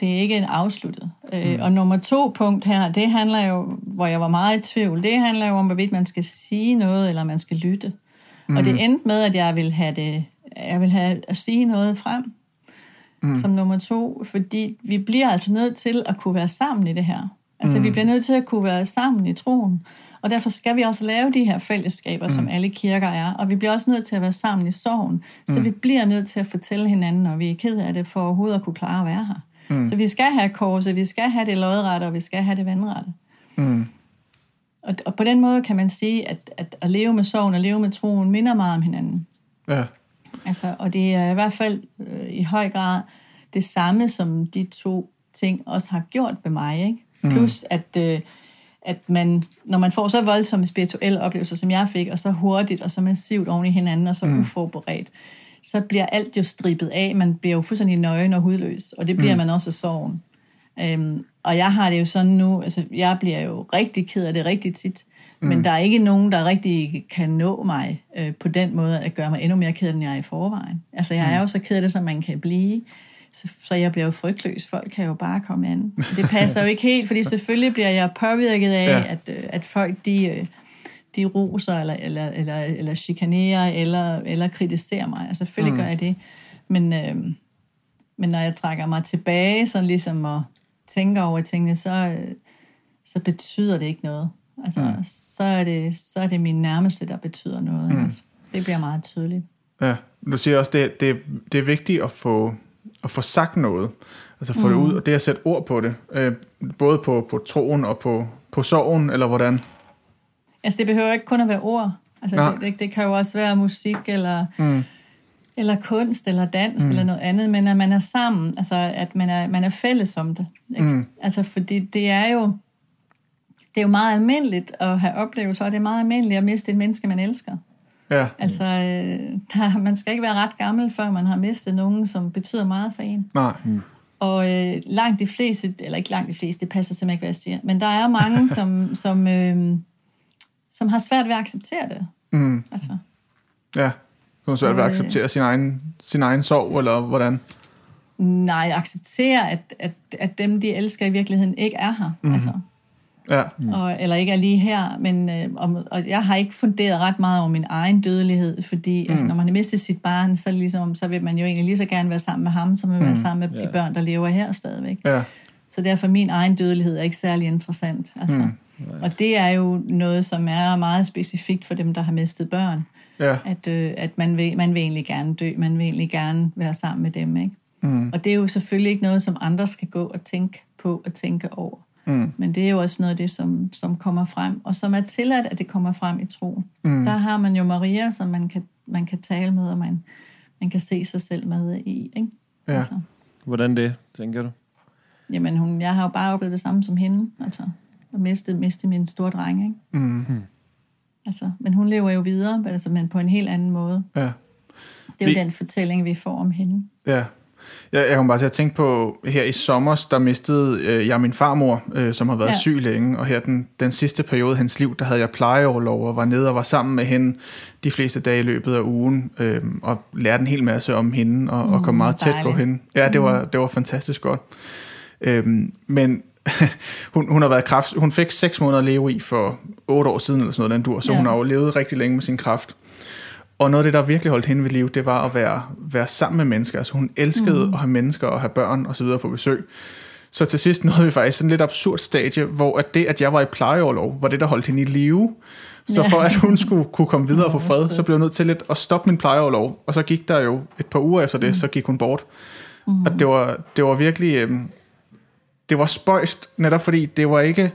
Det er ikke en afsluttet. Mm. Og nummer to punkt her, det handler jo, hvor jeg var meget i tvivl, det handler jo om, hvorvidt man skal sige noget, eller man skal lytte. Mm. Og det endte med, at jeg vil have det, jeg vil have at sige noget frem, mm. som nummer to, fordi vi bliver altså nødt til at kunne være sammen i det her. Altså, mm. vi bliver nødt til at kunne være sammen i troen. Og derfor skal vi også lave de her fællesskaber, mm. som alle kirker er. Og vi bliver også nødt til at være sammen i sorgen. Så mm. vi bliver nødt til at fortælle hinanden, når vi er ked af det, for overhovedet at kunne klare at være her. Mm. Så vi skal have korset, vi skal have det lodrette, og vi skal have det vandrette. Mm. Og, og på den måde kan man sige, at, at at leve med sorgen og leve med troen minder meget om hinanden. Ja. Altså, og det er i hvert fald øh, i høj grad det samme, som de to ting også har gjort ved mig. Ikke? Plus, at, øh, at man, når man får så voldsomme spirituelle oplevelser, som jeg fik, og så hurtigt og så massivt oven i hinanden, og så mm. uforberedt, så bliver alt jo stribet af. Man bliver jo fuldstændig nøgen og hudløs, og det bliver mm. man også af sorgen. Øhm, og jeg har det jo sådan nu, altså jeg bliver jo rigtig ked af det rigtig tit, mm. men der er ikke nogen, der rigtig kan nå mig øh, på den måde, at gøre mig endnu mere ked end jeg er i forvejen. Altså jeg er jo så ked af det, som man kan blive, så, så jeg bliver jo frygtløs. Folk kan jo bare komme an. Det passer jo ikke helt, fordi selvfølgelig bliver jeg påvirket af, ja. at, øh, at folk de... Øh, de roser, eller, eller, eller, eller chikanerer, eller, eller kritiserer mig. Altså, selvfølgelig mm. gør jeg det. Men, øh, men når jeg trækker mig tilbage, sådan ligesom og tænker over tingene, så, øh, så betyder det ikke noget. Altså, mm. så, er det, så er det min nærmeste, der betyder noget. Mm. Altså. Det bliver meget tydeligt. Ja, du siger også, det, det, det er vigtigt at få, at få sagt noget. Altså få mm. det ud, og det at sætte ord på det. Øh, både på, på troen og på, på sorgen, eller hvordan. Altså, det behøver ikke kun at være ord. Altså, det, det, det kan jo også være musik, eller, Mm. eller kunst, eller dans, mm. eller noget andet, men at man er sammen, altså at man er, man er fælles om det. Ikke? Mm. Altså, fordi det er jo det er jo meget almindeligt at have oplevelser, og det er meget almindeligt at miste et menneske, man elsker. Ja, Altså, øh, der, man skal ikke være ret gammel, før man har mistet nogen, som betyder meget for en. nej. Og øh, langt de fleste, eller ikke langt de fleste, det passer simpelthen ikke, hvad jeg siger, men der er mange, som, som, øh, som har svært ved at acceptere det. Mm. Altså, Ja, så er det svært ved at øh, acceptere sin egen, sin egen sorg, eller hvordan. nej, acceptere, at, at, at dem, de elsker i virkeligheden, ikke er her. Mm. Altså, Ja. Mm. Og, eller ikke er lige her, men øh, og, og jeg har ikke funderet ret meget over min egen dødelighed, fordi mm. altså, når man har mistet sit barn, så, ligesom, så vil man jo egentlig lige så gerne være sammen med ham, som vil mm. være sammen med yeah. de børn, der lever her stadigvæk. Ja. Så derfor min egen dødelighed er ikke særlig interessant. Altså. Mm. Og det er jo noget, som er meget specifikt for dem, der har mistet børn. Ja. At, øh, at man, vil, man vil egentlig gerne dø, man vil egentlig gerne være sammen med dem. Ikke? Mm. Og det er jo selvfølgelig ikke noget, som andre skal gå og tænke på og tænke over. Mm. Men det er jo også noget af det, som, som kommer frem, og som er tilladt, at det kommer frem i troen. Mm. Der har man jo Maria, som man kan, man kan tale med, og man, man kan se sig selv med i. Ikke? Ja. Altså, Hvordan det, tænker du? jamen, hun, jeg har jo bare oplevet det samme som hende. Altså, at miste, miste min store dreng. Ikke? Mm. Altså, men hun lever jo videre, altså, men på en helt anden måde. Ja. Det er jo Vi- den fortælling, vi får om hende. Ja. Jeg, jeg kom bare til at tænke på, her i sommer, der mistede øh, jeg min farmor, øh, som har været ja. Syg længe, og her den, den sidste periode af hendes liv, der havde jeg plejeoverlov og var nede og var sammen med hende de fleste dage i løbet af ugen, øh, og lærte en hel masse om hende, og, mm, og kom meget tæt på dejligt. hende. Ja, det var, det var fantastisk godt. Øhm, men hun, hun har været kraft, hun fik seks måneder at leve i for otte år siden, eller sådan noget, den dur, så Ja. hun har jo levet rigtig længe med sin kraft. Og noget af det, der virkelig holdt hende ved liv, det var at være, være sammen med mennesker. Altså hun elskede mm. at have mennesker og have børn og så videre på besøg. Så til sidst nåede vi faktisk sådan et lidt absurd stadie, hvor at det, at jeg var i plejeoverlov, var det, der holdt hende i live. Så Ja. for at hun skulle kunne komme videre og få fred, så blev jeg nødt til lidt at stoppe min plejeoverlov. Og så gik der jo et par uger efter det, så gik hun bort. Mm. Og det var, det var virkelig... Øhm, det var spøjst, netop fordi det var ikke...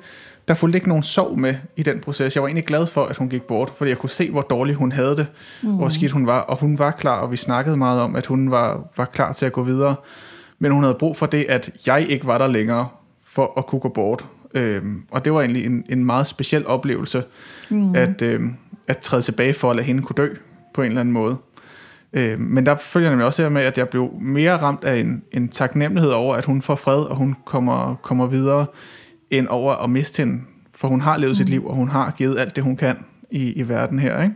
Der fulgte ikke nogen sorg med i den proces. Jeg var egentlig glad for, at hun gik bort, fordi jeg kunne se, hvor dårlig hun havde det, mm. hvor skidt hun var. Og hun var klar, og vi snakkede meget om, at hun var, var klar til at gå videre. Men hun havde brug for det, at jeg ikke var der længere, for at kunne gå bort. Øhm, og det var egentlig en, en meget speciel oplevelse, mm. at, øhm, at træde tilbage for at lade hende kunne dø på en eller anden måde. Øh, men der følger nemlig også det her med, at jeg blev mere ramt af en, en taknemmelighed over, at hun får fred, og hun kommer, kommer videre, end over at miste hende. For hun har levet mm. sit liv, og hun har givet alt det, hun kan i, i verden her. Ikke?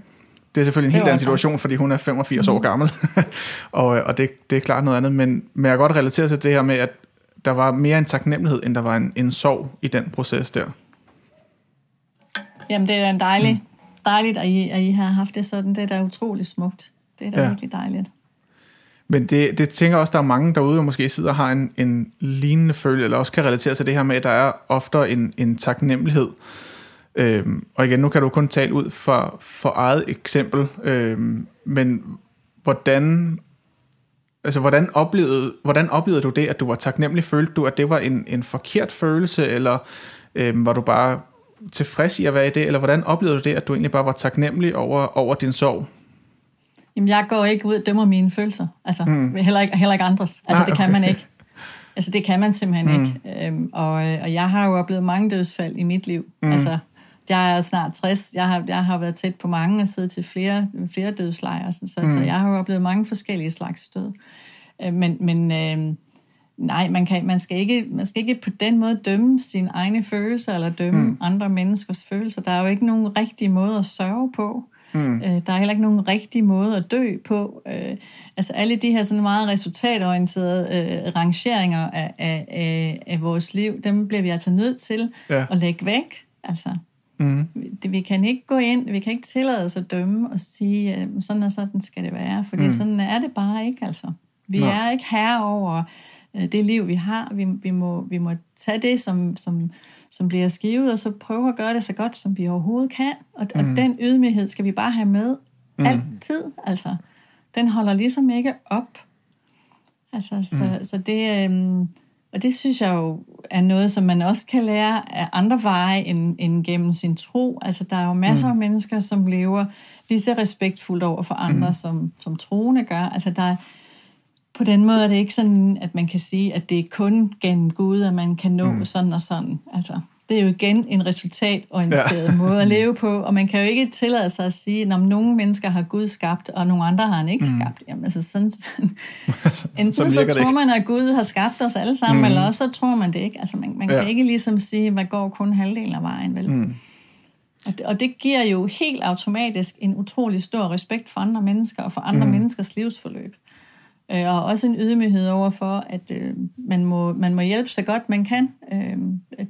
Det er selvfølgelig en helt anden situation, fordi hun er 85 mm. år gammel, og, og det, det er klart noget andet. Men, men jeg kan godt relatere til det her med, at der var mere en taknemmelighed, end der var en, en sorg i den proces der. Jamen, det er da en dejlig, mm. dejligt, at I, at I har haft det sådan. Det er da utrolig smukt. Det er da Ja. virkelig dejligt. Men det, det tænker også, der er mange derude, der måske sidder og har en, en lignende følelse, eller også kan relatere til det her med, at der er ofte en, en taknemmelighed. Øhm, og igen, nu kan du kun tale ud for, for eget eksempel, øhm, men hvordan, altså, hvordan, oplevede, hvordan oplevede du det, at du var taknemmelig? Følte du, at det var en, en forkert følelse, eller øhm, var du bare tilfreds i at være i det, eller hvordan oplevede du det, at du egentlig bare var taknemmelig over, over din sorg? Jamen, jeg går ikke ud og dømmer mine følelser. Altså, mm. heller, ikke, heller ikke andres. Altså, Nej, det kan okay. man ikke. Altså, det kan man simpelthen mm. ikke. Øhm, og, øh, og jeg har jo oplevet mange dødsfald i mit liv. Mm. Altså, jeg er snart 60. Jeg har, jeg har været tæt på mange og siddet til flere, flere dødslejre. Så, så, mm. så jeg har jo oplevet mange forskellige slags død. Øh, men men øh, nej, man, kan, man, skal ikke, man skal ikke på den måde dømme sine egne følelser eller dømme mm. andre menneskers følelser. Der er jo ikke nogen rigtig måde at sørge på. Mm. Øh, der er heller ikke nogen rigtig måde at dø på. Øh, altså alle de her sådan meget resultatorienterede øh, rangeringer af, af, af, af vores liv, dem bliver vi altså nødt til Ja. at lægge væk. Altså, Mm. det, vi kan ikke gå ind, vi kan ikke tillade os at dømme og sige, øh, sådan og sådan skal det være, fordi mm. sådan er det bare ikke, altså. Vi Nå. er ikke herre over øh, det liv, vi har. Vi, vi, må, vi må tage det, som, som, som bliver skivet, og så prøve at gøre det så godt, som vi overhovedet kan. Og, mm. og den ydmyghed skal vi bare have med mm. altid, altså. Den holder ligesom ikke op. Altså, så, mm. så det... Øhm, og det synes jeg jo er noget, som man også kan lære af andre veje end, end gennem sin tro. Altså, der er jo masser mm. af mennesker, som lever lige så respektfuldt over for andre, mm. som, som troende gør. Altså, der er, på den måde er det ikke sådan, at man kan sige, at det er kun gennem Gud, at man kan nå mm. sådan og sådan. Altså, det er jo igen en resultatorienteret ja. måde at leve på, og man kan jo ikke tillade sig at sige, at nogle mennesker har Gud skabt, og nogle andre har han ikke mm. skabt. Jamen, altså sådan, sådan. Enten så det tror man, at Gud har skabt os alle sammen, mm. eller også så tror man det ikke. Altså, man, man Ja. kan ikke ligesom sige, hvad går kun halvdelen af vejen, vel? Mm. Og, det, og det giver jo helt automatisk en utrolig stor respekt for andre mennesker, og for andre mm. menneskers livsforløb. Øh, og også en ydmyghed over for, at øh, man, må, man må hjælpe så godt man kan. Øh,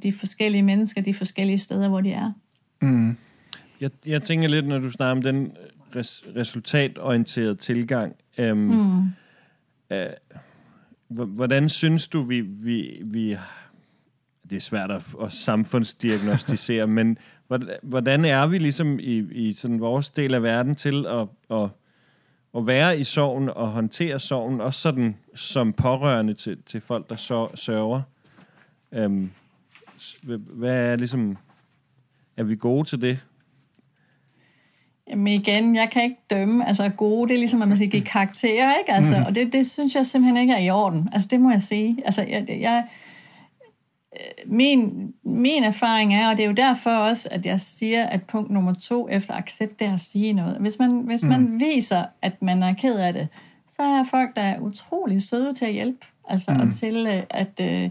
de forskellige mennesker, de forskellige steder, hvor de er. Mm. Jeg, jeg tænker lidt, når du snakker om den res, resultatorienterede tilgang. Øhm, mm. øh, hvordan synes du, vi, vi, vi det er svært at, at samfundsdiagnostisere, men hvordan er vi ligesom i, i sådan vores del af verden til at, at, at være i sorgen og håndtere sorgen, også sådan som pårørende til, til folk, der sørger? Øhm, hvad er ligesom, er vi gode til det? Jamen igen, jeg kan ikke dømme. Altså gode, det er ligesom, at man skal give karakterer, ikke? Altså, mm. Og det, det synes jeg simpelthen ikke er i orden. Altså det må jeg sige. Altså jeg, jeg, min, min erfaring er, og det er jo derfor også, at jeg siger, at punkt nummer to efter accept, det er at sige noget. Hvis man, hvis mm. man viser, at man er ked af det, så er folk, der er utrolig søde til at hjælpe. Altså, mm. og til øh, at, øh,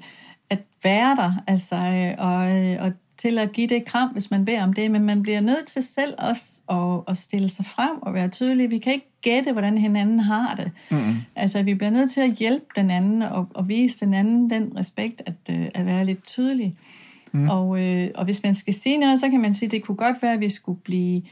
at være der. Altså, øh, og, og til at give det kram, hvis man beder om det, men man bliver nødt til selv også at, at stille sig frem og være tydelig. Vi kan ikke gætte, hvordan hinanden har det. Mm. Altså, vi bliver nødt til at hjælpe den anden og, og vise den anden den respekt, at, øh, at være lidt tydelig. Mm. Og, øh, og hvis man skal sige noget, så kan man sige, at det kunne godt være, at vi skulle blive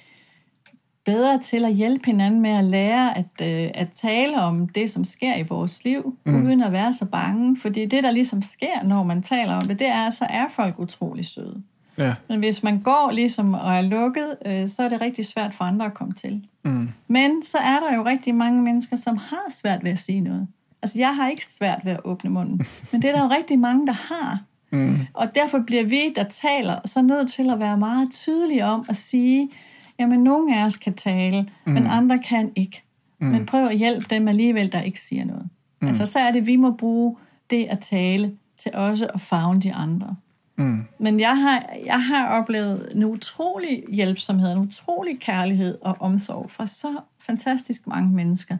bedre til at hjælpe hinanden med at lære at, øh, at tale om det, som sker i vores liv, mm. uden at være så bange. Fordi det, der ligesom sker, når man taler om det, det er, så er folk utrolig søde. Ja. Men hvis man går ligesom og er lukket, øh, så er det rigtig svært for andre at komme til. Mm. Men så er der jo rigtig mange mennesker, som har svært ved at sige noget. Altså, jeg har ikke svært ved at åbne munden. Men det er der jo rigtig mange, der har. Mm. Og derfor bliver vi, der taler, så nødt til at være meget tydelige om at sige, jamen, nogle af os kan tale, mm. men andre kan ikke. Mm. Men prøv at hjælpe dem alligevel, der ikke siger noget. Mm. Altså, så er det, vi må bruge det at tale til også at fagne de andre. Mm. Men jeg har, jeg har oplevet en utrolig hjælpsomhed, en utrolig kærlighed og omsorg fra så fantastisk mange mennesker.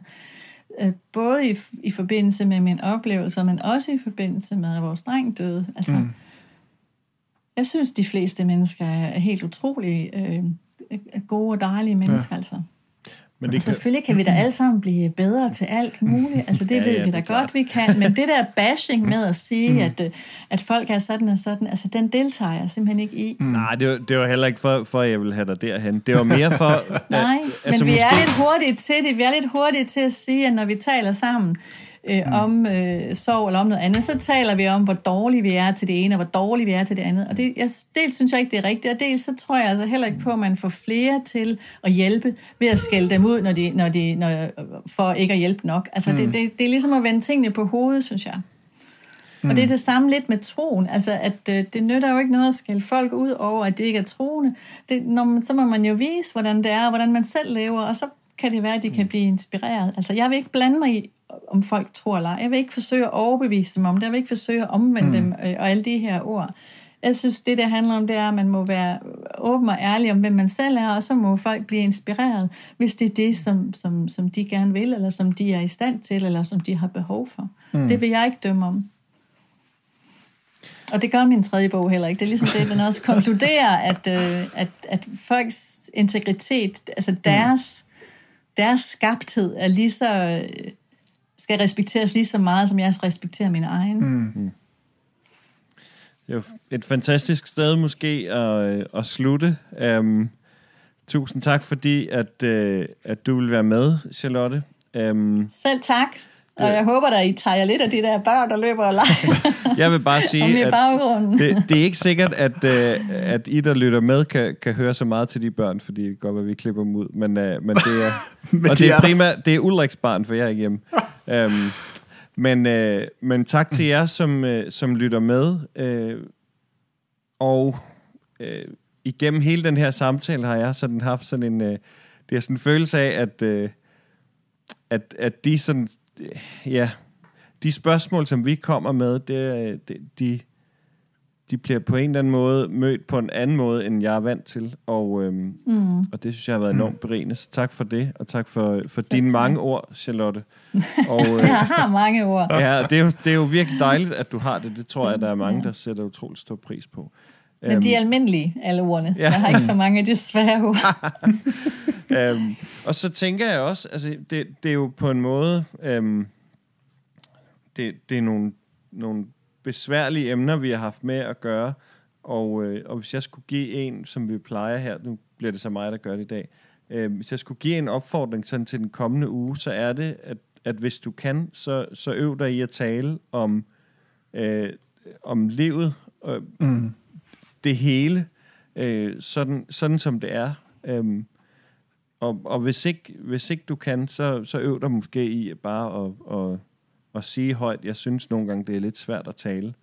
Øh, både i, i forbindelse med min oplevelse, men også i forbindelse med, at vores dreng døde. Altså, mm. Jeg synes, de fleste mennesker er helt utrolig øh, gode og dejlige mennesker. Ja. Altså. Men det kan... Selvfølgelig kan vi da alle sammen blive bedre til alt muligt. Altså det ja, ved ja, vi da godt, vi kan. Men det der bashing med at sige, mm. at, øh, at folk er sådan og sådan, altså den deltager jeg simpelthen ikke i. Mm. Nej, det var, det var heller ikke for, for, at jeg ville have dig derhen. Det var mere for... Nej, at, altså, men vi måske... er lidt hurtige til det. Vi er lidt hurtige til at sige, at når vi taler sammen, øh, mm. om øh, sorg eller om noget andet, så taler vi om, hvor dårlige vi er til det ene, og hvor dårlige vi er til det andet. Og det, jeg, dels synes jeg ikke, det er rigtigt, og dels så tror jeg altså heller ikke på, at man får flere til at hjælpe ved at skælde dem ud, når de, når de, når, for ikke at hjælpe nok. Altså mm. det, det, det er ligesom at vende tingene på hovedet, synes jeg. Mm. Og det er det samme lidt med troen. Altså, at øh, det nytter jo ikke noget at skælde folk ud over, at det ikke er troende. Det, når man, så må man jo vise, hvordan det er, og hvordan man selv lever, og så kan det være, at de kan blive inspireret. Altså, jeg vil ikke blande mig i, om folk tror eller Jeg vil ikke forsøge at overbevise dem om det. Jeg vil ikke forsøge at omvende mm. dem øh, og alle de her ord. Jeg synes, det der handler om, det er, at man må være åben og ærlig om, hvem man selv er, og så må folk blive inspireret, hvis det er det, som, som, som de gerne vil, eller som de er i stand til, eller som de har behov for. Mm. Det vil jeg ikke dømme om. Og det gør min tredje bog heller ikke. Det er ligesom det, den også konkluderer, at, øh, at, at folks integritet, altså deres, mm. deres skabthed, er lige så øh, skal respekteres lige så meget, som jeg respekterer min egen. Mm. mm. Det er jo et fantastisk sted måske at, øh, at slutte. Um, tusind tak, fordi at, uh, at du vil være med, Charlotte. Um, Selv tak. Og jeg håber, at I tager lidt af de der børn, der løber og leger. jeg vil bare sige, at det, det er ikke sikkert, at, uh, at I, der lytter med, kan, kan høre så meget til de børn, fordi det godt at vi klipper dem ud. Men, uh, men det er, men og det er primært, det er Ulriks barn, for jeg er ikke hjemme. um, men, uh, men tak til jer, som, uh, som lytter med. Uh, og uh, igennem hele den her samtale har jeg sådan haft sådan en, uh, det er sådan en følelse af, at, uh, at, at de sådan ja, de spørgsmål, som vi kommer med, det, det, de, de bliver på en eller anden måde mødt på en anden måde, end jeg er vant til. Og, øhm, mm. og det synes jeg har været enormt berigende. Så tak for det, og tak for, for dine tak. mange ord, Charlotte. Og, øh, jeg har mange ord. Ja, det er, jo, det er jo virkelig dejligt, at du har det. Det tror jeg, der er mange, der sætter utroligt stor pris på. Men de er øhm, almindelige, alle ordene. Ja. Jeg har ikke så mange af de svære ord. um, og så tænker jeg også, altså det, det er jo på en måde, um, det, det er nogle, nogle besværlige emner, vi har haft med at gøre, og, øh, og hvis jeg skulle give en, som vi plejer her, nu bliver det så mig, der gør det i dag, øh, hvis jeg skulle give en opfordring sådan til den kommende uge, så er det, at, at hvis du kan, så, så øv dig i at tale om, øh, om livet, øh, mm. Det hele, øh, sådan, sådan som det er. Øh, og, og hvis, ikke, hvis ikke du kan, så, så øv dig måske i bare at, at, at sige højt, jeg synes nogle gange, det er lidt svært at tale.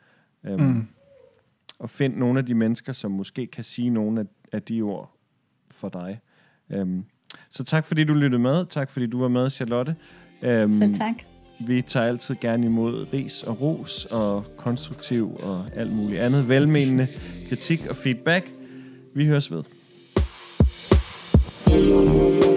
Um, mm. Og find nogle af de mennesker, som måske kan sige nogle af, af de ord for dig. Um, så tak fordi du lyttede med. Tak fordi du var med, Charlotte. Um, så tak. Vi tager altid gerne imod ris og ros og konstruktiv og alt muligt andet. Velmenende kritik og feedback. Vi høres ved. thank you